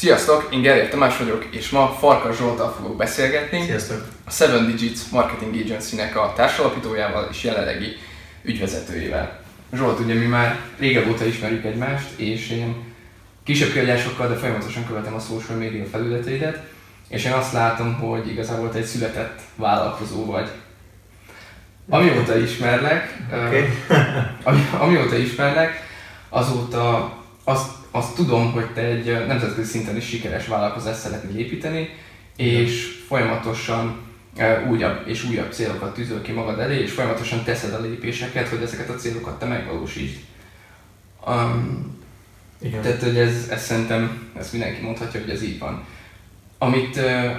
Sziasztok, én Gerért Tamás vagyok, és ma Farkas Zsoltal fogok beszélgetni. Sziasztok! A Seven Digits Marketing Agency-nek a társalapítójával és jelenlegi ügyvezetőjével. Zsolt, ugye mi már régebb óta ismerjük egymást, és én kisebb kiadásokkal, de folyamatosan követem a social media felületeidet, és én azt látom, hogy igazából te egy született vállalkozó vagy. Amióta ismerlek, okay. uh, amióta ismerlek, azóta azt azt tudom, hogy te egy nemzetközi szinten is sikeres vállalkozást szeretnél építeni, és folyamatosan újabb és újabb célokat tűzöl ki magad elé, és folyamatosan teszed a lépéseket, hogy ezeket a célokat te megvalósítsd. Um, Igen. Tehát, hogy ez, ez szerintem, ezt mindenki mondhatja, hogy ez így van. Amit, uh,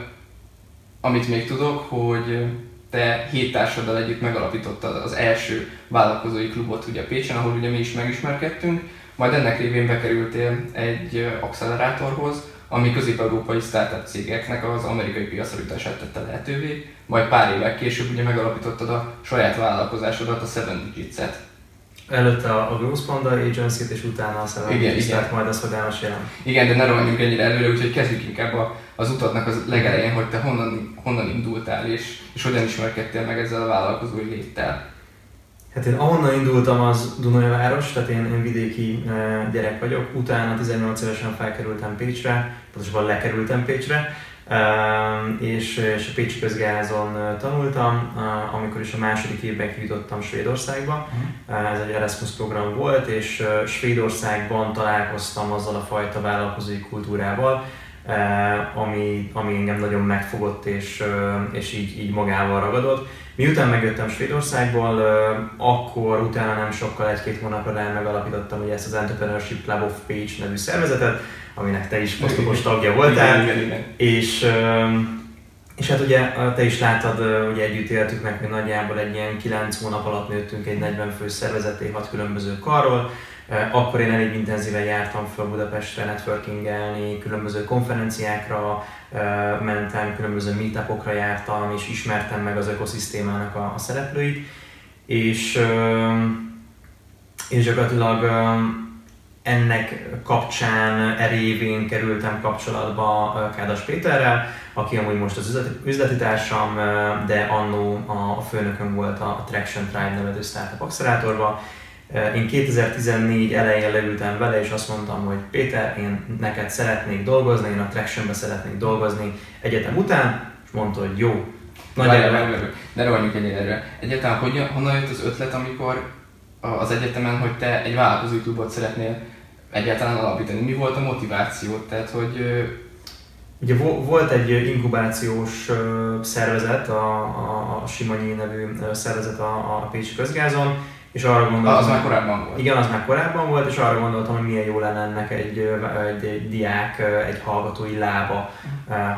amit még tudok, hogy te hét társaddal együtt megalapítottad az első vállalkozói klubot ugye Pécsen, ahol ugye mi is megismerkedtünk, majd ennek révén bekerültél egy accelerátorhoz, ami közép-európai startup cégeknek az amerikai piacra jutását tette lehetővé, majd pár évek később ugye megalapítottad a saját vállalkozásodat, a Seven Digits-et. Előtte a Growth Panda Agency-t, és utána a Seven igen, Digits, igen. majd az, hogy elmesélem. Igen, de ne rohanjunk ennyire előre, úgyhogy kezdjük inkább az utatnak az legelején, hogy te honnan, honnan indultál, és, és hogyan ismerkedtél meg ezzel a vállalkozói léttel. Hát én ahonnan indultam az város, tehát én, én vidéki e, gyerek vagyok, utána 18 évesen felkerültem Pécsre, pontosabban lekerültem Pécsre, e, és, és a Pécsi közgázon e, tanultam, amikor is a második évben kijutottam Svédországba. Uh-huh. Ez egy Erasmus program volt, és Svédországban találkoztam azzal a fajta vállalkozói kultúrával, ami, ami engem nagyon megfogott és, és így, így magával ragadott. Miután megjöttem Svédországból, akkor utána nem sokkal, egy-két hónapra rá megalapítottam ugye ezt az Entrepreneurship Club of Page nevű szervezetet, aminek te is posztokos tagja voltál. Igen, igen, igen. És, és hát ugye te is láttad, ugye együtt éltük meg, hogy nagyjából egy ilyen 9 hónap alatt nőttünk egy 40 fő szervezeté, 6 különböző karról, akkor én elég intenzíven jártam fel Budapestre networkingelni, különböző konferenciákra mentem, különböző meetupokra jártam, és ismertem meg az ökoszisztémának a, a szereplőit, és, és gyakorlatilag ennek kapcsán erévén kerültem kapcsolatba Kádas Péterrel, aki amúgy most az üzleti, üzleti társam, de annó a főnököm volt a Traction Tribe nevező startup accelerátorban, Eh, én 2014 elején leültem vele, és azt mondtam, hogy Péter, én neked szeretnék dolgozni, én a Tractionbe szeretnék dolgozni egyetem után, és mondta, hogy jó. Nagyon Ne rohanjunk erre. Egyáltalán hogy, honnan jött az ötlet, amikor az egyetemen, hogy te egy vállalkozói klubot szeretnél egyáltalán alapítani? Mi volt a motiváció? Tehát, hogy Ugye volt egy inkubációs szervezet, a, a, a Simonyi nevű szervezet a, a Pécsi Közgázon, és arra gondoltam, az már korábban volt. Igen, az már korábban volt, és arra gondoltam, hogy milyen jó lenne ennek egy, egy, egy diák, egy hallgatói lába,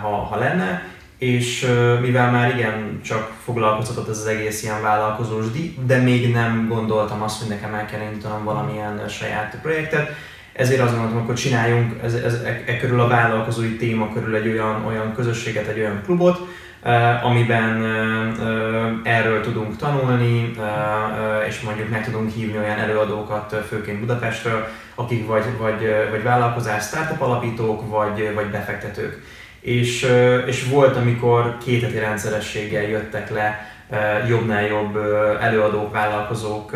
ha, ha lenne. És mivel már igen, csak foglalkoztatott ez az egész ilyen vállalkozós di, de még nem gondoltam azt, hogy nekem el kell indítanom valamilyen saját projektet, ezért azt gondoltam, hogy csináljunk ez, ez, e, e körül a vállalkozói téma körül egy olyan, olyan közösséget, egy olyan klubot, amiben eh, eh, erről tudunk tanulni, és mondjuk meg tudunk hívni olyan előadókat, főként Budapestről, akik vagy, vagy, vagy vállalkozás, startup alapítók, vagy, vagy befektetők. És, és volt, amikor két heti rendszerességgel jöttek le jobbnál jobb előadók, vállalkozók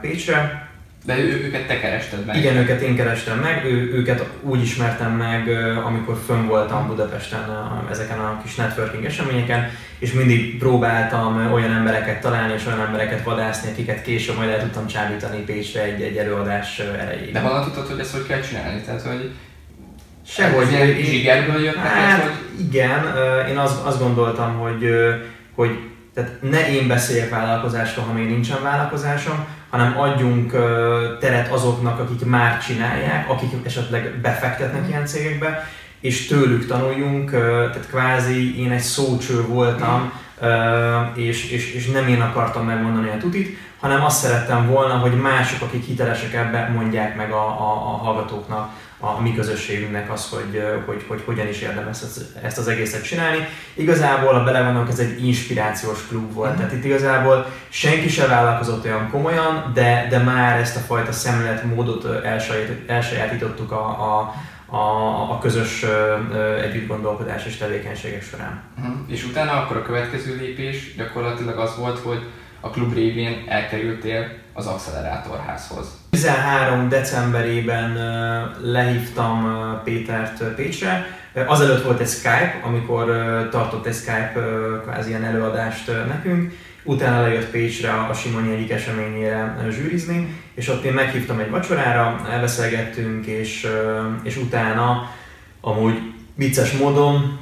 Pécsre, de ő, őket te kerested meg? Igen, őket én kerestem meg, ő, őket úgy ismertem meg, amikor fönn voltam Budapesten ezeken a kis networking eseményeken, és mindig próbáltam olyan embereket találni, és olyan embereket vadászni, akiket később majd el tudtam csábítani Pécsre egy, egy előadás erejéig. De honnan tudtad, hogy ezt hogy kell csinálni? Tehát, hogy Sehogy. Ez ilyen zsigerből jött hát, hogy... igen, én azt, azt gondoltam, hogy, hogy tehát ne én beszéljek vállalkozásról, ha még nincsen vállalkozásom, hanem adjunk teret azoknak, akik már csinálják, akik esetleg befektetnek ilyen cégekbe, és tőlük tanuljunk, tehát kvázi én egy szócső voltam, és, és, és nem én akartam megmondani a tutit, hanem azt szerettem volna, hogy mások, akik hitelesek ebbe, mondják meg a, a, a hallgatóknak, a mi közösségünknek az, hogy, hogy, hogy hogyan is érdemes ezt az egészet csinálni. Igazából, a belevonok, ez egy inspirációs klub volt, mm. tehát itt igazából senki sem vállalkozott olyan komolyan, de, de már ezt a fajta szemléletmódot elsajátítottuk a, a, a, a közös együtt gondolkodás és tevékenységek során. Uh-huh. És utána akkor a következő lépés gyakorlatilag az volt, hogy a klub révén elkerültél az accelerátorházhoz. 13 decemberében lehívtam Pétert Pécsre, Azelőtt volt egy Skype, amikor tartott egy Skype kvázi ilyen előadást nekünk, utána lejött Pécsre a Simonyi egyik eseményére zsűrizni, és ott én meghívtam egy vacsorára, elbeszélgettünk, és, és utána amúgy vicces módon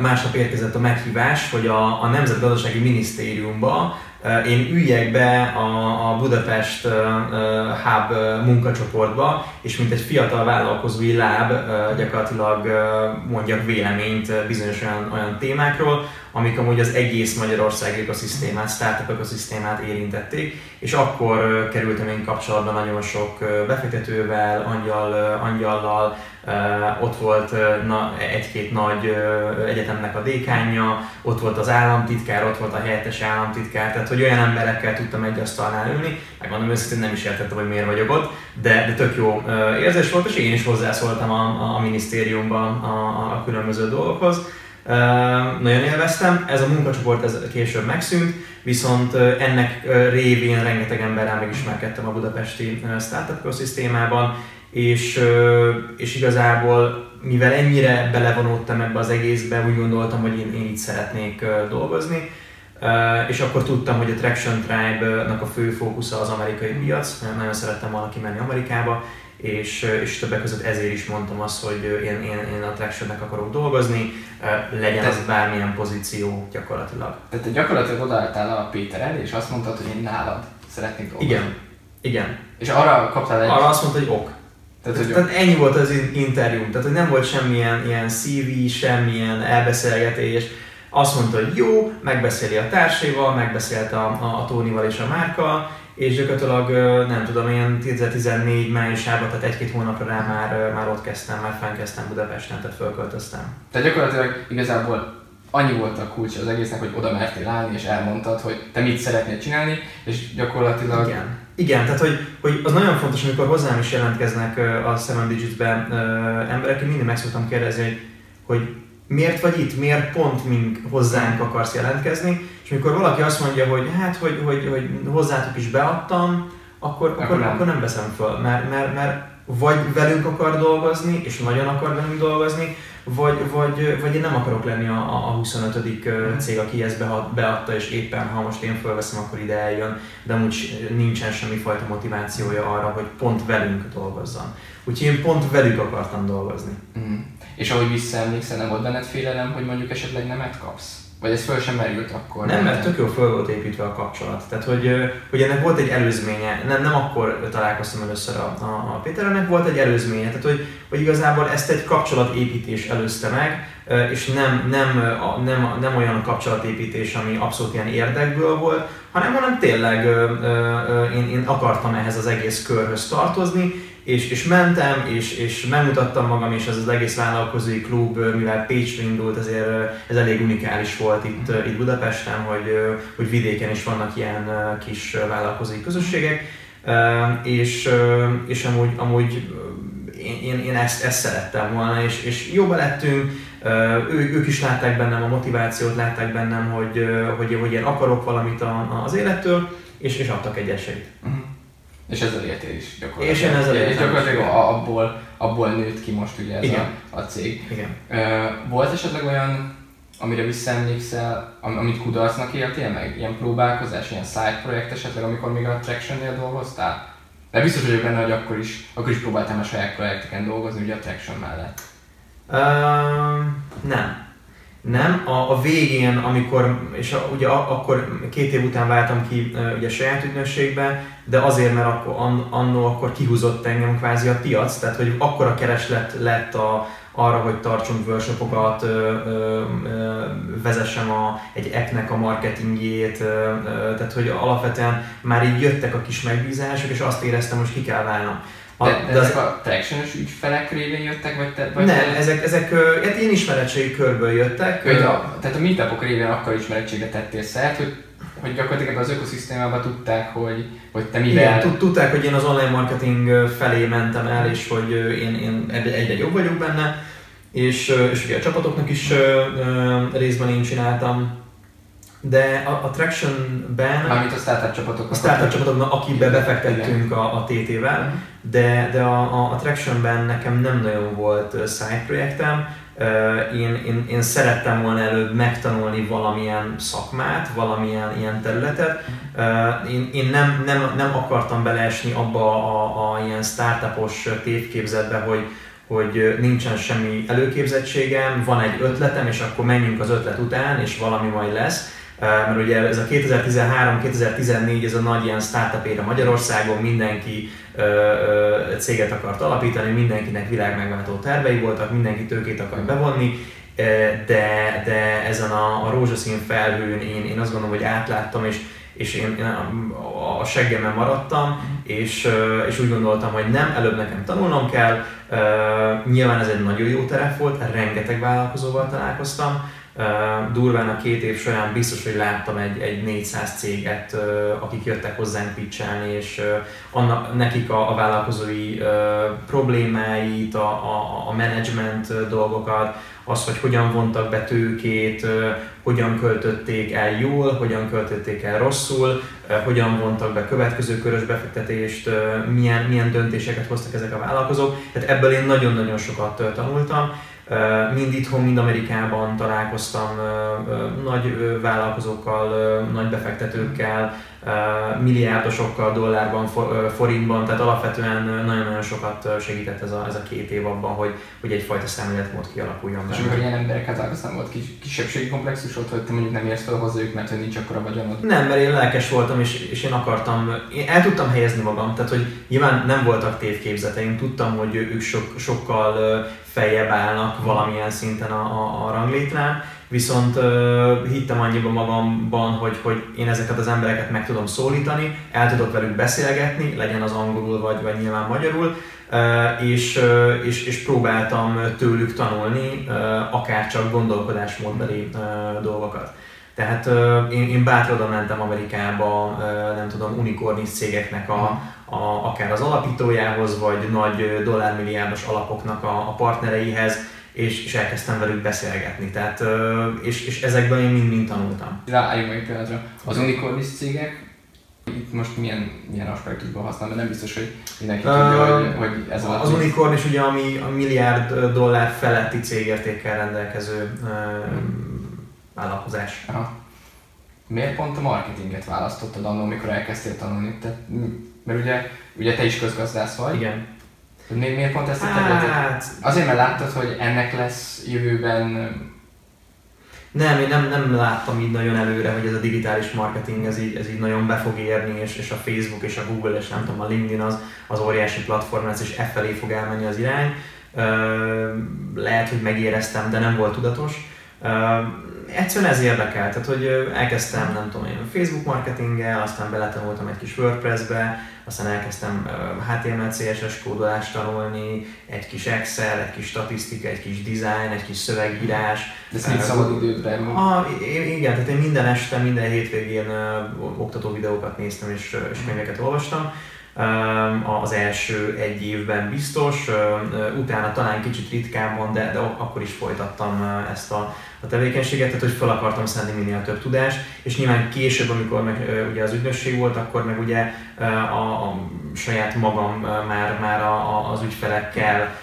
másnap érkezett a meghívás, hogy a, a Nemzetgazdasági Minisztériumba én üljek be a, a Budapest Hub munkacsoportba, és mint egy fiatal vállalkozói láb gyakorlatilag mondjak véleményt bizonyos olyan, olyan témákról, amik amúgy az egész Magyarország ökoszisztémát, startup ökoszisztémát érintették, és akkor kerültem én kapcsolatban nagyon sok befektetővel, angyal, angyallal, ott volt egy-két nagy egyetemnek a dékánja, ott volt az államtitkár, ott volt a helyettes államtitkár, tehát hogy olyan emberekkel tudtam egy asztalnál ülni, megmondom őszintén nem is értettem, hogy miért vagyok ott, de, de tök jó érzés volt, és én is hozzászóltam a, a minisztériumban a, a különböző dolgokhoz. Nagyon élveztem, ez a munkacsoport ez később megszűnt, viszont ennek révén rengeteg emberrel megismerkedtem a budapesti startup ökoszisztémában, és, és igazából mivel ennyire belevonódtam ebbe az egészbe, úgy gondoltam, hogy én, én itt szeretnék dolgozni, és akkor tudtam, hogy a Traction Tribe-nak a fő fókusza az amerikai piac, nagyon szerettem volna kimenni Amerikába, és, és többek között ezért is mondtam azt, hogy én, én, én a Tractionnek akarok dolgozni, legyen az bármilyen pozíció gyakorlatilag. Tehát te gyakorlatilag odaálltál a Péter elé, és azt mondtad, hogy én nálad szeretnék dolgozni. Igen. Igen. És arra kaptál egy... Arra azt mondta, hogy ok. Tehát, hogy tehát ennyi volt az interjú, tehát hogy nem volt semmilyen ilyen CV, semmilyen elbeszélgetés. Azt mondta, hogy jó, megbeszéli a társaival, megbeszélte a, a, a Tónival és a Márka, és gyakorlatilag nem tudom, ilyen 2014 májusában, tehát egy-két hónapra rá már, már ott kezdtem, már fennkezdtem Budapesten, tehát fölköltöztem. Tehát gyakorlatilag igazából annyi volt a kulcs az egésznek, hogy oda mertél állni, és elmondtad, hogy te mit szeretnél csinálni, és gyakorlatilag... Igen. Igen, tehát hogy, hogy az nagyon fontos, amikor hozzám is jelentkeznek a Seven Digits-ben emberek, én mindig meg szoktam kérdezni, hogy, hogy miért vagy itt, miért pont mink hozzánk akarsz jelentkezni, és amikor valaki azt mondja, hogy hát, hogy, hogy, hogy hozzátok is beadtam, akkor, akkor, akkor, nem. akkor nem veszem föl, mert, mert, mert vagy velünk akar dolgozni, és nagyon akar velünk dolgozni, vagy, vagy, vagy én nem akarok lenni a, a 25. Mhm. cég, aki ezt beadta, és éppen ha most én fölveszem, akkor ide eljön, de úgy nincsen semmi fajta motivációja arra, hogy pont velünk dolgozzon. Úgyhogy én pont velük akartam dolgozni. Mm. És ahogy visszaemlékszel, nem volt benned félelem, hogy mondjuk esetleg nemet kapsz? Vagy ez föl sem merült akkor? Nem, mert tök jó föl volt építve a kapcsolat. Tehát, hogy, hogy ennek volt egy előzménye. Nem, nem akkor találkoztam először a, a, a Péter, ennek volt egy előzménye. Tehát, hogy, hogy igazából ezt egy kapcsolatépítés előzte meg, és nem, nem, nem, nem olyan kapcsolatépítés, ami abszolút ilyen érdekből volt, hanem, hanem tényleg én, én akartam ehhez az egész körhöz tartozni, és, és mentem, és, és megmutattam magam, és ez az egész vállalkozói klub, mivel Pécsre indult, ezért ez elég unikális volt itt, itt Budapesten, hogy, hogy vidéken is vannak ilyen kis vállalkozói közösségek, és, és amúgy, amúgy én, én, én ezt, ezt szerettem volna, és, és jóba lettünk, ő, ők is látták bennem a motivációt, látták bennem, hogy, hogy, hogy én akarok valamit az élettől, és, és adtak egy esélyt. Uh-huh. És ezzel éltél is gyakorlatilag. És én ezzel éltem. És gyakorlatilag abból, abból nőtt ki most ugye ez Igen. A, a cég. Igen. Volt esetleg olyan, amire visszaemlékszel, amit kudarcnak éltél meg? Ilyen próbálkozás, ilyen side projekt esetleg, amikor még a Traction-nél dolgoztál? De biztos vagyok benne, hogy akkor is, akkor is próbáltam a saját projekteken dolgozni, ugye a Traction mellett. Uh, nem. Nem, a, a végén, amikor, és a, ugye akkor két év után váltam ki ugye saját ügynökségbe, de azért, mert akkor, an, annó akkor kihúzott engem kvázi a piac, tehát hogy akkor a kereslet lett a, arra, hogy tartsunk workshopokat, vezessem a, egy appnek a marketingjét, tehát hogy alapvetően már így jöttek a kis megbízások, és azt éreztem, hogy ki kell válnom. A, de, de, de ezek a traction ügyfelek révén jöttek, vagy te? Vagy nem, te... ezek, ezek hát én ismeretségi körből jöttek. Hogy a, tehát a meetupok révén akkor ismerettségre tettél szert, hogy hogy gyakorlatilag az ökoszisztémában tudták, hogy, hogy te mivel... Igen, tudták, hogy én az online marketing felé mentem el, és hogy én, én egyre jobb vagyok benne, és, és ugye a csapatoknak is részben én csináltam, de a, a Traction-ben... Mármint a startup csapatoknak. A startup csapatoknak, akibe befektettünk a, a TT-vel, mhm. de, de a, a, a Traction-ben nekem nem nagyon volt side projektem, én, én, én szerettem volna előbb megtanulni valamilyen szakmát, valamilyen ilyen területet. Én, én nem, nem, nem akartam beleesni abba a, a ilyen startupos tévképzetbe, hogy, hogy nincsen semmi előképzettségem, van egy ötletem, és akkor menjünk az ötlet után, és valami majd lesz mert ugye ez a 2013-2014 ez a nagy ilyen startup éra Magyarországon, mindenki céget akart alapítani, mindenkinek világmegváltó tervei voltak, mindenki tőkét akart bevonni, de, de ezen a, a rózsaszín felhőn én, én azt gondolom, hogy átláttam, és, és én, én a seggemen maradtam, és, és úgy gondoltam, hogy nem, előbb nekem tanulnom kell. Nyilván ez egy nagyon jó terep volt, rengeteg vállalkozóval találkoztam, durván a két év során biztos, hogy láttam egy, egy 400 céget, akik jöttek hozzánk pitchelni, és annak, nekik a, a vállalkozói problémáit, a, a, a management dolgokat, az, hogy hogyan vontak be tőkét, hogyan költötték el jól, hogyan költötték el rosszul, hogyan vontak be következő körös befektetést, milyen, milyen döntéseket hoztak ezek a vállalkozók. Tehát ebből én nagyon-nagyon sokat tanultam, Mind itthon, mind Amerikában találkoztam nagy vállalkozókkal, nagy befektetőkkel, milliárdosokkal dollárban, forintban, tehát alapvetően nagyon-nagyon sokat segített ez a, ez a két év abban, hogy, hogy egyfajta szemléletmód kialakuljon. És amikor ilyen emberekkel találkoztam, volt kis, kisebbségi komplexusod, hogy te mondjuk nem érsz fel hozzájuk, mert hogy nincs akkora vagyonod? Nem, mert én lelkes voltam, és, és én akartam, én el tudtam helyezni magam, tehát hogy nyilván nem voltak tévképzeteim, tudtam, hogy ők sok, sokkal feljebb állnak valamilyen szinten a, a, a ranglétrán, viszont uh, hittem annyiban magamban, hogy, hogy én ezeket az embereket meg tudom szólítani, el tudok velük beszélgetni, legyen az angolul vagy, vagy nyilván magyarul, és, és, és próbáltam tőlük tanulni, akár csak gondolkodásmódbeli dolgokat. Tehát én, én bátran mentem Amerikába, nem tudom, unikornis cégeknek a, a, akár az alapítójához, vagy nagy dollármilliárdos alapoknak a, a partnereihez, és, és elkezdtem velük beszélgetni. Tehát, és, és ezekből én mind-mind tanultam. Ráálljunk meg pillanatra. Az unicornis cégek, itt most milyen, milyen aspektusban használ, mert nem biztos, hogy mindenki uh, tudja, hogy, hogy ez a Az unicorn is ugye, ami a milliárd dollár feletti cégértékkel rendelkező uh, vállalkozás. Aha. Miért pont a marketinget választottad annól, amikor elkezdtél tanulni? Tehát, mert ugye, ugye te is közgazdász vagy. Igen még miért pont ezt a területet? Hát... Azért, mert láttad, hogy ennek lesz jövőben nem, én nem, nem láttam így nagyon előre, hogy ez a digitális marketing ez így, ez így nagyon be fog érni, és, és a Facebook és a Google és nem tudom, a LinkedIn az, az óriási platform lesz, és e felé fog elmenni az irány. Lehet, hogy megéreztem, de nem volt tudatos. Egyszerűen ez érdekel, tehát hogy elkezdtem, nem tudom én, Facebook marketinggel, aztán beletanultam egy kis WordPress-be, aztán elkezdtem HTML, CSS kódolást tanulni, egy kis Excel, egy kis statisztika, egy kis design, egy kis szövegírás. De ez mind szabad időben? Ah, igen, tehát én minden este, minden hétvégén oktató videókat néztem és, és könyveket olvastam. Az első egy évben biztos, utána talán kicsit ritkábban, de, de akkor is folytattam ezt a a tevékenységet, tehát hogy fel akartam szenni minél több tudást, és nyilván később, amikor meg ugye az ügynökség volt, akkor meg ugye a, a saját magam már, már a, a, az ügyfelekkel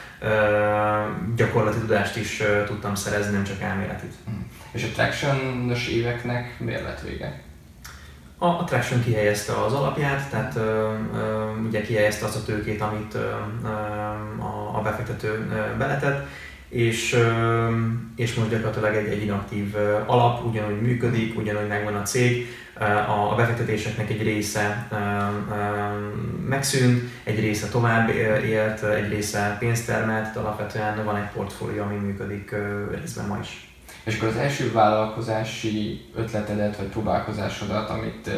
gyakorlati tudást is tudtam szerezni, nem csak elméletit. Hmm. És a traction éveknek miért lett vége? A, a Traction kihelyezte az alapját, tehát ö, ö, ugye kihelyezte azt a tőkét, amit ö, ö, a, a befektető ö, beletett, és, és most gyakorlatilag egy, egy inaktív alap, ugyanúgy működik, ugyanúgy megvan a cég, a befektetéseknek egy része megszűnt, egy része tovább élt, egy része pénzt termelt, alapvetően van egy portfólió, ami működik részben ma is. És akkor az első vállalkozási ötletedet, vagy próbálkozásodat, amit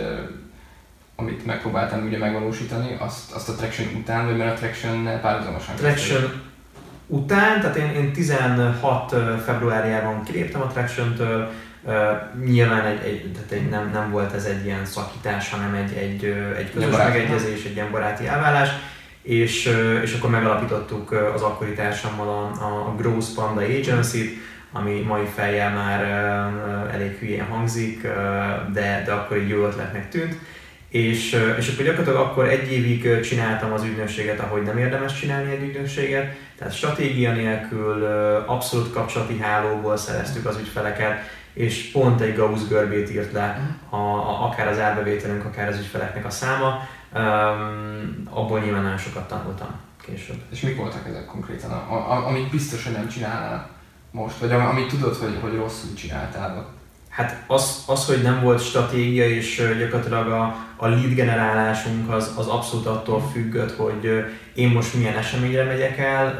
amit megpróbáltam ugye megvalósítani, azt, azt a Traction után, vagy mert a Traction párhuzamosan Traction után, tehát én, én 16 februárjában kiléptem a Traction-től, nyilván egy, egy, tehát egy, nem, nem volt ez egy ilyen szakítás, hanem egy, egy, egy közös megegyezés, egy ilyen baráti elvállás, és, és akkor megalapítottuk az akkori társammal a, a Gross Panda Agency-t, ami mai fejjel már elég hülyén hangzik, de, de akkor így jó ötletnek tűnt. És, és akkor gyakorlatilag akkor egy évig csináltam az ügynökséget, ahogy nem érdemes csinálni egy ügynökséget, tehát stratégia nélkül, abszolút kapcsolati hálóból szereztük az ügyfeleket, és pont egy Gauss görbét írt le a, a, akár az árbevételünk, akár az ügyfeleknek a száma. Um, abból nyilván nagyon sokat tanultam később. És mik voltak ezek konkrétan, a, a, amit biztos, hogy nem csinálnál most, vagy amit tudod, hogy, hogy rosszul csináltál ott? Hát az, az, hogy nem volt stratégia, és gyakorlatilag a, a lead generálásunk az, az abszolút attól függött, hogy én most milyen eseményre megyek el,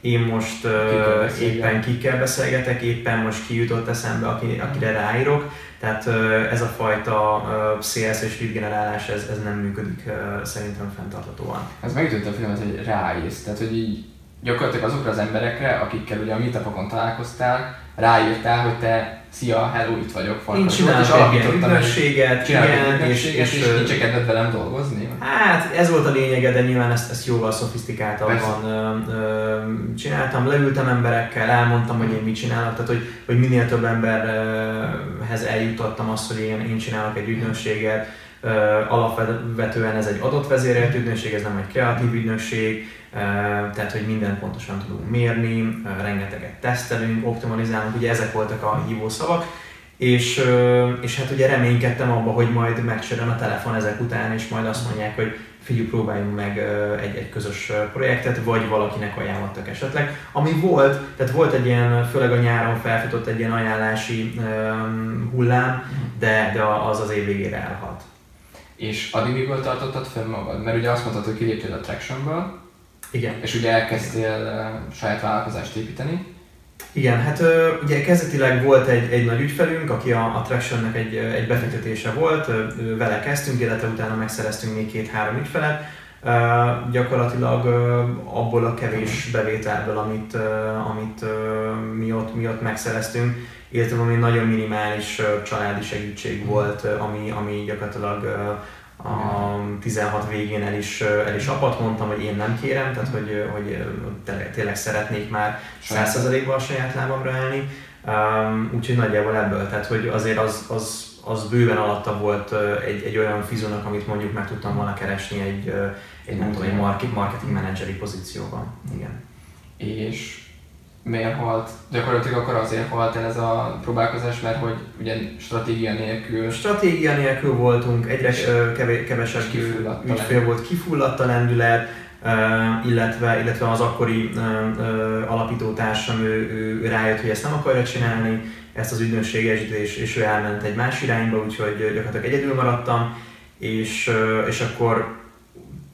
én most uh, éppen kikkel beszélgetek, éppen most ki jutott eszembe, aki, akire ráírok. Tehát uh, ez a fajta uh, CS és lead generálás, ez, ez nem működik uh, szerintem fenntarthatóan. Ez megütött a filmet, hogy ráírsz, tehát hogy így gyakorlatilag azokra az emberekre, akikkel ugye a meetupokon találkoztál, ráírtál, hogy te Szia, hello, itt vagyok, Farkas Én csinálok egy ilyen ügynökséget, igen, és, és, és, és nincs kedved velem dolgozni? Hát ez volt a lényege, de nyilván ezt, ezt jóval szofisztikáltabban csináltam. Leültem emberekkel, elmondtam, hogy én mit csinálok, tehát hogy, hogy minél több emberhez eljutottam azt, hogy én, én csinálok egy ügynökséget. Alapvetően ez egy adott vezérelt ügynökség, ez nem egy kreatív ügynökség, tehát hogy mindent pontosan tudunk mérni, rengeteget tesztelünk, optimalizálunk, ugye ezek voltak a hívó szavak, és, és hát ugye reménykedtem abba, hogy majd megcsörön a telefon ezek után, és majd azt mondják, hogy figyelj, próbáljunk meg egy, egy közös projektet, vagy valakinek ajánlottak esetleg. Ami volt, tehát volt egy ilyen, főleg a nyáron felfutott egy ilyen ajánlási um, hullám, de, de az az év végére elhalt. És addig miből tartottad fönn magad? Mert ugye azt mondtad, hogy kiléptél a Tractionből, igen. És ugye elkezdtél saját vállalkozást építeni. Igen, hát ugye kezdetileg volt egy, egy nagy ügyfelünk, aki a, a Tractionnek egy, egy befektetése volt, vele kezdtünk, illetve utána megszereztünk még két-három ügyfelet. Uh, gyakorlatilag uh, abból a kevés bevételből, amit, uh, amit mi, ott, mi ott megszereztünk, illetve ami nagyon minimális családi segítség volt, ami, ami gyakorlatilag a 16 végén el is, el is apat mondtam, hogy én nem kérem, tehát hogy, hogy tényleg szeretnék már 100%-ban a saját lábamra állni. Um, úgyhogy nagyjából ebből, tehát hogy azért az, az, az bőven alatta volt egy, egy olyan fizónak, amit mondjuk meg tudtam volna keresni egy, egy nem tudom, egy marketing manageri pozícióban. Igen. És miért halt, gyakorlatilag akkor azért halt el ez a próbálkozás, mert hogy ugye stratégia nélkül... Stratégia nélkül voltunk, egyre kevesebb ügyfél volt, kifulladt a lendület, illetve, illetve az akkori alapítótársam, ő, ő rájött, hogy ezt nem akarja csinálni, ezt az ügynökséget, és, és ő elment egy más irányba, úgyhogy gyakorlatilag egyedül maradtam, és, és akkor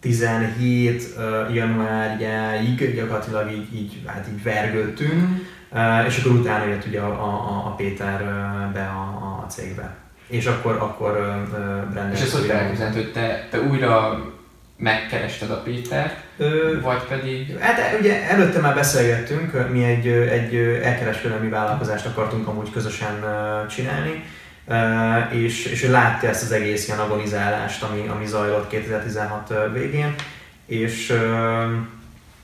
17 uh, januárjáig gyakorlatilag így, így, hát így vergődtünk, és akkor utána jött ugye a, a, a Péter be a, a cégbe. És akkor, akkor uh, És ez hogy elképzelhető, hogy te, te újra megkerested a Pétert, Ö, vagy pedig... Hát ugye előtte már beszélgettünk, mi egy, egy elkereskedelmi vállalkozást akartunk amúgy közösen csinálni, és, és ő látta ezt az egész ilyen agonizálást, ami, ami zajlott 2016 végén, és,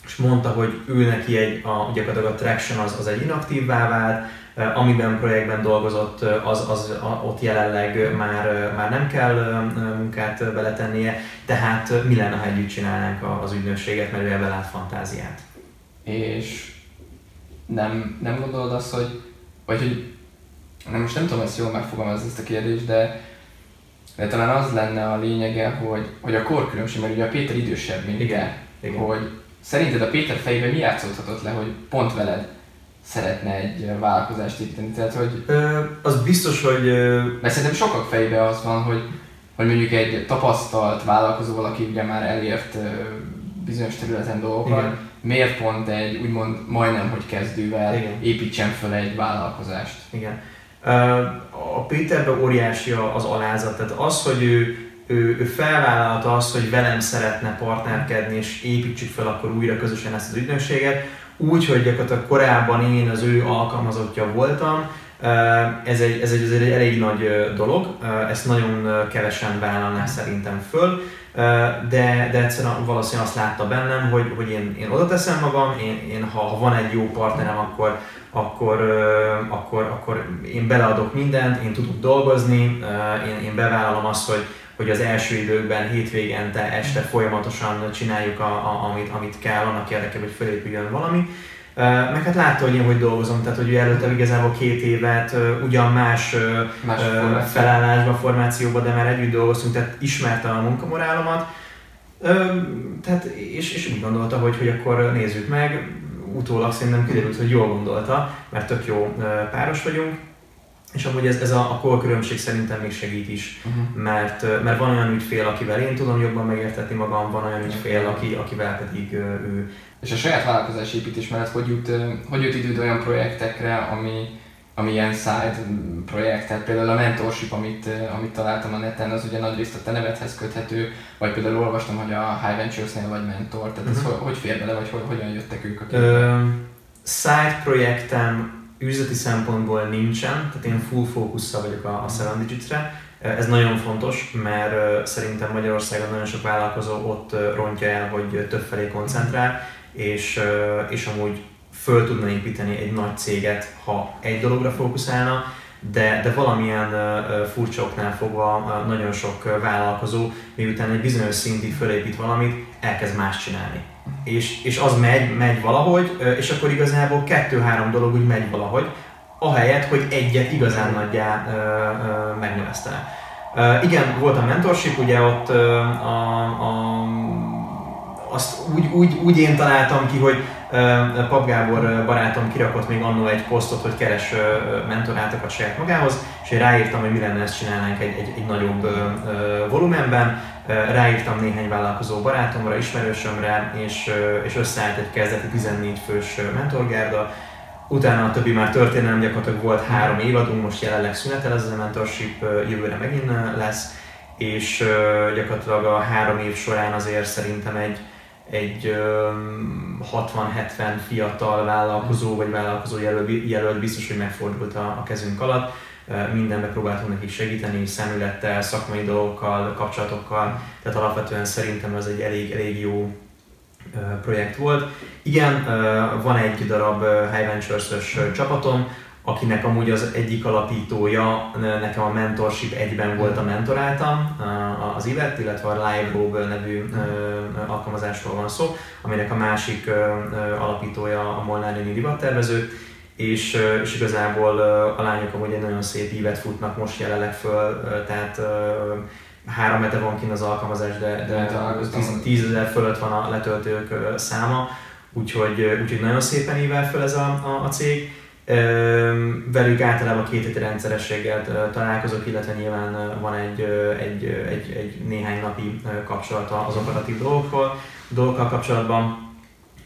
és mondta, hogy ő neki egy, a, gyakorlatilag a Traction az, az egy inaktívvá vált, amiben projektben dolgozott, az, az ott jelenleg már, már nem kell munkát beletennie, tehát mi lenne, ha együtt csinálnánk az ügynökséget, mert ő ebben lát fantáziát. És nem, nem gondolod azt, hogy, vagy hogy nem, most nem tudom ezt jól megfogalmazni ezt a kérdést, de, de talán az lenne a lényege, hogy, hogy a korkülönbség, mert ugye a Péter idősebb, mint Igen. te, Igen. hogy szerinted a Péter fejében mi játszódhatott le, hogy pont veled szeretne egy vállalkozást építeni? Tehát, hogy... Ö, az biztos, hogy... Mert szerintem sokak fejében az van, hogy, hogy mondjuk egy tapasztalt vállalkozó valaki ugye már elért bizonyos területen dolgokat, Igen. miért pont egy úgymond majdnem, hogy kezdővel Igen. építsen fel egy vállalkozást? Igen. A Péterben óriási az alázat, tehát az, hogy ő, ő, ő felvállalta azt, hogy velem szeretne partnerkedni, és építsük fel akkor újra közösen ezt az ügynökséget, úgy, hogy gyakorlatilag korábban én az ő alkalmazottja voltam, ez egy, ez egy, ez egy elég nagy dolog, ezt nagyon kevesen vállalnák szerintem föl, de, de egyszerűen valószínűleg azt látta bennem, hogy, hogy én, én oda teszem magam, én, én ha, ha van egy jó partnerem, akkor, akkor, akkor, akkor én beleadok mindent, én tudok dolgozni, én, én bevállalom azt, hogy, hogy az első időkben hétvégente este folyamatosan csináljuk, a, a, amit, amit kell annak érdekében, hogy felépüljön valami. Meg hát látta, hogy én hogy dolgozom, tehát hogy előtte igazából két évet ugyan más, más felállásban, formációban, de már együtt dolgoztunk, tehát ismerte a munkamorálomat. Tehát, és, és úgy gondolta, hogy, hogy akkor nézzük meg, utólag szerintem kiderült, hogy jól gondolta, mert tök jó páros vagyunk. És amúgy ez, ez a, a korkülönbség szerintem még segít is, uh-huh. mert, mert van olyan ügyfél, akivel én tudom jobban megértetni magam, van olyan ügyfél, aki, akivel pedig ő és a saját vállalkozás építés mellett hogy jut, hogy jut időd olyan projektekre, ami, ami ilyen side projekt, tehát például a mentorship, amit, amit találtam a neten, az ugye nagy részt a te nevedhez köthető, vagy például olvastam, hogy a High Ventures-nél vagy mentor, tehát ez uh-huh. hogy, hogy fér bele, vagy hogy, hogyan jöttek ők a képbe? side projektem üzleti szempontból nincsen, tehát én full fókusszal vagyok a, a Seven Digits-re. Ez nagyon fontos, mert szerintem Magyarországon nagyon sok vállalkozó ott rontja el, hogy többfelé koncentrál, és, és amúgy föl tudna építeni egy nagy céget, ha egy dologra fókuszálna, de, de valamilyen furcsa oknál fogva nagyon sok vállalkozó, miután egy bizonyos szintig fölépít valamit, elkezd más csinálni. És, és az megy, megy valahogy, és akkor igazából kettő-három dolog úgy megy valahogy, ahelyett, hogy egyet igazán nagyjá megnövesztene. Igen, volt a mentorship, ugye ott a, a azt úgy, úgy, úgy én találtam ki, hogy Pap Gábor barátom kirakott még annó egy posztot, hogy keres mentorátokat saját magához, és én ráírtam, hogy mi lenne ezt csinálnánk egy, egy, egy nagyobb volumenben. Ráírtam néhány vállalkozó barátomra, ismerősömre, és, és összeállt egy kezdeti 14 fős mentorgárda. Utána a többi már történelem, gyakorlatilag volt három évadunk, most jelenleg szünetel ez a mentorship, jövőre megint lesz, és gyakorlatilag a három év során azért szerintem egy, egy 60-70 fiatal vállalkozó vagy vállalkozó jelölt, jelölt biztos, hogy megfordult a, a kezünk alatt. Mindenbe próbáltunk nekik segíteni, szemülettel, szakmai dolgokkal, kapcsolatokkal, tehát alapvetően szerintem ez egy elég, elég jó projekt volt. Igen, van egy darab High Ventures-ös csapatom, akinek amúgy az egyik alapítója, nekem a mentorship egyben volt a mentoráltam, az Ivet, illetve a Live Robe nevű alkalmazásról van szó, aminek a másik alapítója a Molnár Léni divattervező, és, és igazából a lányok amúgy egy nagyon szép ívet futnak most jelenleg föl, tehát három hete van kint az alkalmazás, de, de 10 ezer fölött van a letöltők száma, úgyhogy, úgyhogy nagyon szépen ível föl ez a, a, a cég Velük általában két heti rendszerességgel találkozok, illetve nyilván van egy, egy, egy, egy néhány napi kapcsolata az operatív dolgokról, dolgokkal kapcsolatban.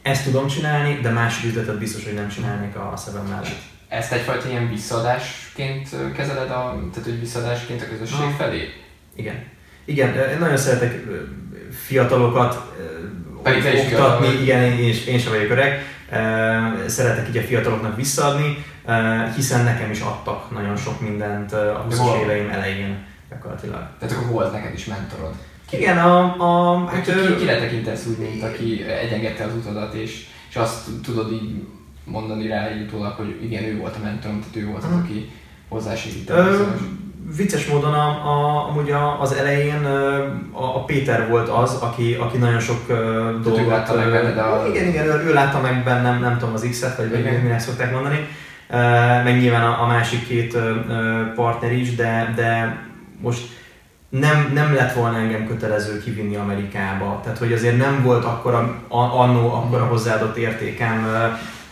Ezt tudom csinálni, de másik üzletet biztos, hogy nem csinálnék a szevem mellett. Ezt egyfajta ilyen visszaadásként kezeled, a, tehát hogy visszaadásként a közösség ha. felé? Igen. Igen, én nagyon szeretek fiatalokat oktatni, igen, én, én, én sem vagyok öreg, szeretek így a fiataloknak visszaadni, hiszen nekem is adtak nagyon sok mindent a 20 éveim elején gyakorlatilag. Tehát akkor volt neked is mentorod? Igen, a... a hát, ki, kire tekintesz úgy, mint aki egyengedte az utadat, és, és azt tudod így mondani rá egy utólag, hogy igen, ő volt a mentorom, tehát ő volt az, aki hozzásegített vicces módon a, a, amúgy a, az elején a, a Péter volt az, aki, aki nagyon sok uh, dolgot... látta meg benned a... Igen, igen, ő, ő látta meg bennem, nem tudom, az X-et, vagy igen. minek szokták mondani. Uh, meg nyilván a, a másik két uh, partner is, de, de most nem, nem lett volna engem kötelező kivinni Amerikába. Tehát, hogy azért nem volt akkor a, annó akkor a hozzáadott értékem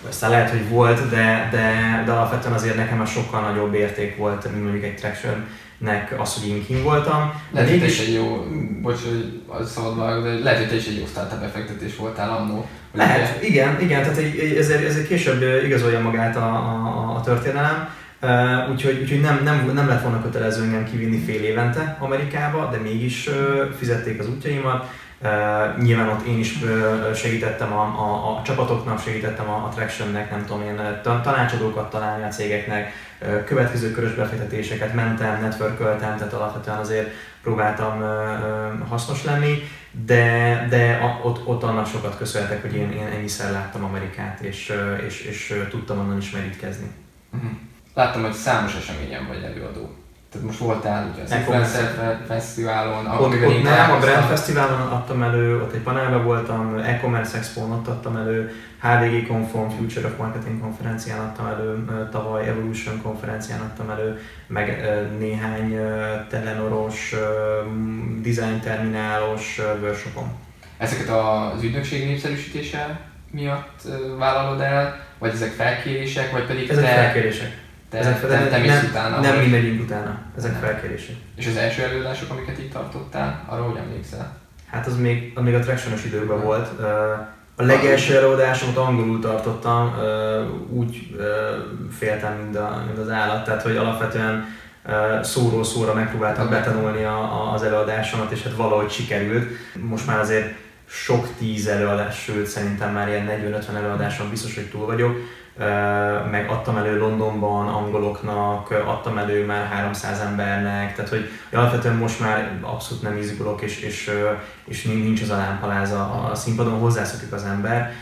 aztán lehet, hogy volt, de, de, de alapvetően azért nekem a sokkal nagyobb érték volt, mint mondjuk egy traction nek az, hogy én kim voltam. Lehet, hogy is egy jó, bocs, hogy szabad vágok, de lehet, hogy te is egy jó startup befektetés voltál annó. Lehet, ugye? igen, igen, tehát egy, ezért, ezért később igazolja magát a, a, a történelem. Uh, úgyhogy, úgyhogy nem, nem, nem lett volna kötelező engem kivinni fél évente Amerikába, de mégis uh, fizették az útjaimat Nyilván ott én is segítettem a, a, a csapatoknak, segítettem a, a Tractionnek, nem tudom én, tanácsadókat találni a cégeknek, következő körös befektetéseket mentem, networköltem, tehát alapvetően azért próbáltam hasznos lenni, de, de ott, ott annak sokat köszönhetek, hogy én, én ennyiszer láttam Amerikát, és, és, és tudtam onnan is merítkezni. Uh-huh. Láttam, hogy számos eseményen vagy előadó. Tehát most voltál ugye az Influencer Fesztiválon, ott, ott nem, a Brand Fesztiválon adtam elő, ott egy panelben voltam, e-commerce expo ott adtam elő, HVG Conform Future of Marketing konferencián adtam elő, tavaly Evolution konferencián adtam elő, meg néhány telenoros, design terminálos workshopon. Ezeket az ügynökség népszerűsítése miatt vállalod el, vagy ezek felkérések, vagy pedig Ezek te... felkérések te, Ezek te, te, te nem, utána? Nem mi megyünk utána, ezek nem. felkérések. És az első előadások, amiket itt tartottál, arra hogy emlékszel? Hát az még, még a traction időkben nem. volt. A legelső előadásomat angolul tartottam, úgy féltem, mint, a, mint az állat, tehát hogy alapvetően szóról szóra megpróbáltam betanulni a, a, az előadásomat, és hát valahogy sikerült. Most már azért sok tíz előadás, sőt szerintem már ilyen 40-50 előadáson biztos, hogy túl vagyok. Meg adtam elő Londonban angoloknak, adtam elő már 300 embernek, tehát hogy alapvetően most már abszolút nem izgulok, és, és, és nincs az a lámpaláza a színpadon, hozzászokik az ember,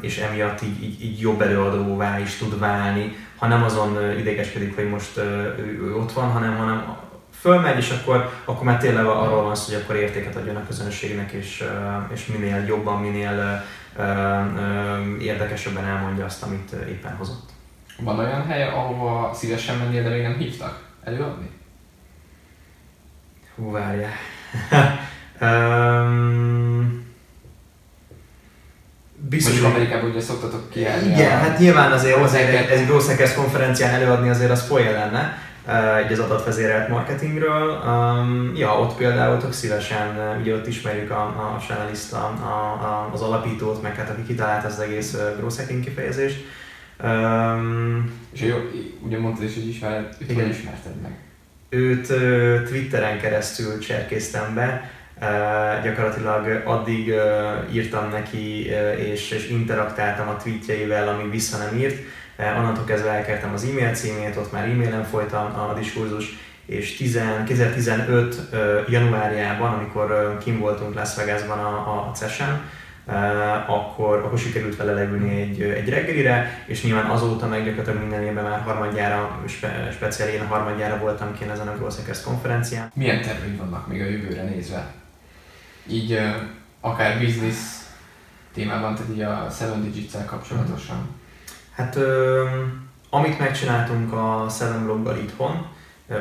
és emiatt így, így, így jobb előadóvá is tud válni, ha nem azon idegeskedik, hogy most ő ott van, hanem, hanem fölmegy, és akkor, akkor már tényleg arról van szó, hogy akkor értéket adjon a közönségnek, és, és minél jobban, minél érdekesebben elmondja azt, amit éppen hozott. Van olyan hely, ahova szívesen mennél, de még nem hívtak előadni? Hú, várjál. um, biztos, Mondjuk Amerikában ugye szoktatok kiállni. Igen, a... hát nyilván azért hozzá egy, egy Growth konferencián előadni azért az spoiler lenne egy az adatvezérelt marketingről. Um, ja, ott például tök szívesen, ugye ott ismerjük a, a Chanelist, a, a, az alapítót, meg hát aki kitalálta az egész growth hacking kifejezést. Um, és jó, ugye mondtad is, hogy ismered, őt igen. ismerted meg? Őt uh, Twitteren keresztül cserkéztem be, Uh, gyakorlatilag addig uh, írtam neki uh, és, és interaktáltam a tweetjeivel, amíg vissza nem írt, Eh, onnantól kezdve elkertem az e-mail címét, ott már e-mailen folytam a diskurzus, és 10, 2015 januárjában, amikor kim voltunk Las Vegasban a, a CES-en, akkor, akkor sikerült vele leülni egy, egy reggelire, és nyilván azóta meg gyakorlatilag minden évben már harmadjára, spe, speciál én harmadjára voltam ki ezen a Growth konferencián. Milyen terveid vannak még a jövőre nézve? Így akár business témában, tehát így a Seven Digits-el kapcsolatosan? Mm. Hát ö, amit megcsináltunk a Seven bloggal itthon,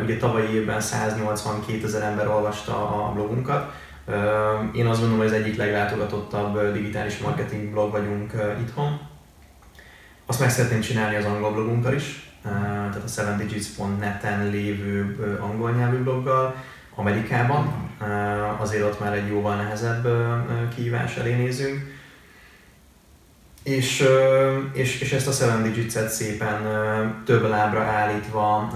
ugye tavalyi évben 182 ezer ember olvasta a blogunkat, én azt gondolom, hogy az egyik leglátogatottabb digitális marketing blog vagyunk itthon. Azt meg szeretném csinálni az angol blogunkkal is, tehát a 7digits.net-en lévő angol nyelvű bloggal, Amerikában. Azért ott már egy jóval nehezebb kihívás elé nézünk és, és, és ezt a Seven Digits-et szépen több lábra állítva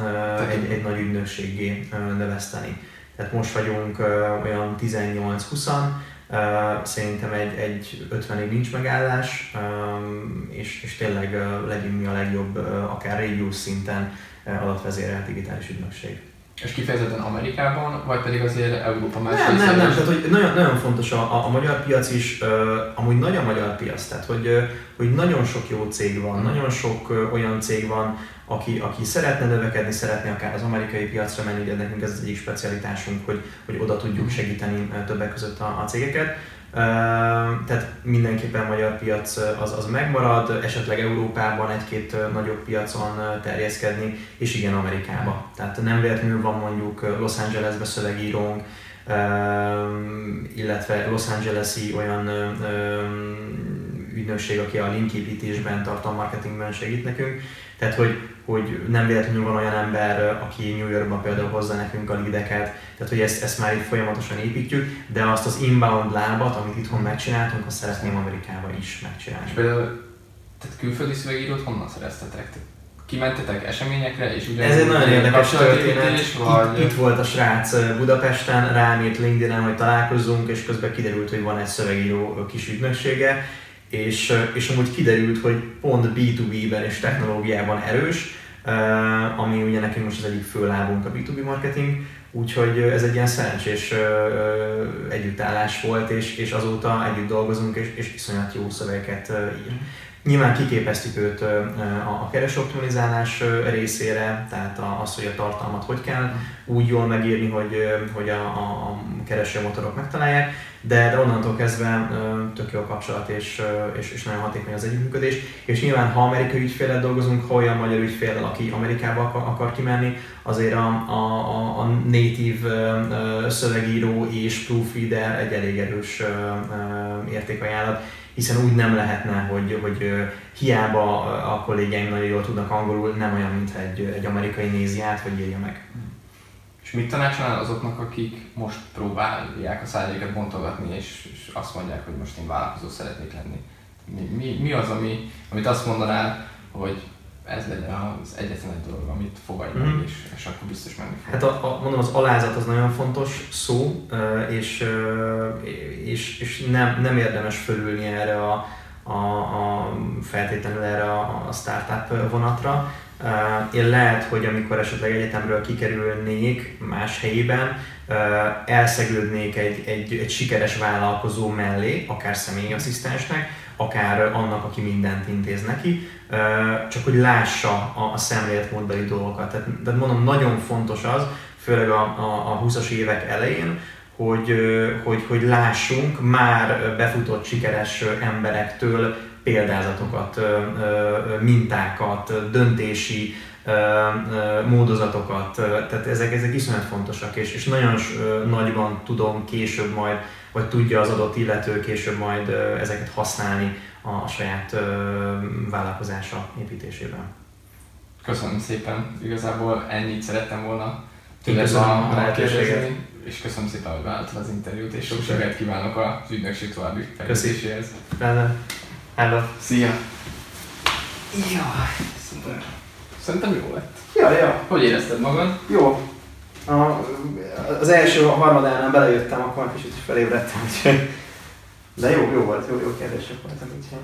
egy, egy nagy ügynökségé növeszteni. Tehát most vagyunk olyan 18-20-an, szerintem egy, egy 50-ig nincs megállás, és, és tényleg legyünk mi a legjobb, akár régiós szinten adatvezérelt digitális ügynökség. És kifejezetten Amerikában, vagy pedig azért Európa más Nem, nem, nem, tehát hogy nagyon, nagyon fontos a, a, a magyar piac is, uh, amúgy nagy a magyar piac, tehát hogy, uh, hogy nagyon sok jó cég van, nagyon sok uh, olyan cég van, aki, aki szeretne növekedni, szeretne akár az amerikai piacra menni, ugye nekünk ez az egyik specialitásunk, hogy, hogy oda tudjuk hmm. segíteni többek között a, a cégeket. Tehát mindenképpen magyar piac az, az megmarad, esetleg Európában egy-két nagyobb piacon terjeszkedni, és igen Amerikába. Tehát nem véletlenül van mondjuk Los Angelesbe szövegírónk, illetve Los Angeles-i olyan ügynökség, aki a linképítésben, tartalommarketingben segít nekünk. Tehát, hogy, hogy nem véletlenül van olyan ember, aki New Yorkban például hozza nekünk a lideket, tehát hogy ezt, ezt már itt folyamatosan építjük, de azt az inbound lábat, amit itthon megcsináltunk, azt szeretném Amerikában is megcsinálni. És például, tehát külföldi szövegírót honnan szereztetek? kimentetek eseményekre, és Ez egy nagyon érdekes történet. Vagy... Itt, itt, volt a srác Budapesten, rám írt LinkedIn-en, hogy találkozzunk, és közben kiderült, hogy van egy szövegíró kis ügynöksége, és, és amúgy kiderült, hogy pont B2B-ben és technológiában erős, ami ugye nekünk most az egyik fő lábunk a B2B marketing, úgyhogy ez egy ilyen szerencsés együttállás volt, és, és azóta együtt dolgozunk, és, és iszonyat jó szövegeket ír. Nyilván kiképeztük őt a keresoptimalizálás részére, tehát az, hogy a tartalmat hogy kell úgy jól megírni, hogy, hogy a, a keresőmotorok megtalálják, de, de onnantól kezdve tök jó a kapcsolat és, és, és nagyon hatékony az együttműködés. És nyilván, ha amerikai ügyféllel dolgozunk, ha olyan magyar ügyféllel, aki Amerikába akar, akar kimenni, azért a, a, a, a native szövegíró és proofreader egy elég erős értékajánlat hiszen úgy nem lehetne, hogy, hogy hiába a kollégáim nagyon jól tudnak angolul, nem olyan, mint egy, egy amerikai nézi át, hogy írja meg. És mit tanácsolnál azoknak, akik most próbálják a szájéket bontogatni, és, és azt mondják, hogy most én vállalkozó szeretnék lenni? Mi, mi, mi az, ami, amit azt mondanál, hogy ez legyen az egyetlen egy dolog, amit fogadj meg, mm. és, és akkor biztos menni fog. Hát a, a, mondom, az alázat az nagyon fontos szó, és, és, és nem, nem érdemes fölülni erre a, a, a feltétlenül erre a, a startup vonatra. Én lehet, hogy amikor esetleg egyetemről kikerülnék más helyében, elszegődnék egy, egy, egy sikeres vállalkozó mellé, akár személyasszisztensnek, akár annak, aki mindent intéz neki, csak hogy lássa a, szemléletmódbeli dolgokat. Tehát, tehát mondom, nagyon fontos az, főleg a, a, a 20-as évek elején, hogy, hogy, hogy lássunk már befutott sikeres emberektől példázatokat, mintákat, döntési módozatokat, tehát ezek, ezek iszonyat fontosak, és, és nagyon nagyban tudom később majd, vagy tudja az adott illető később majd ezeket használni a saját vállalkozása építésében. Köszönöm szépen, igazából ennyit szerettem volna tőled a, a lehetőséget. És köszönöm szépen, hogy vállaltad az interjút, és sok sikert kívánok az ügynökség további fejlesztéséhez. Rendben. Hello. Szia! Jaj, szuper. Szerintem jó lett. Ja, ja. Hogy érezted magad? Jó. A, az első harmadánál belejöttem, akkor kicsit felébredtem, úgyhogy... De jó, jó volt, jó, jó kérdések voltak, úgyhogy...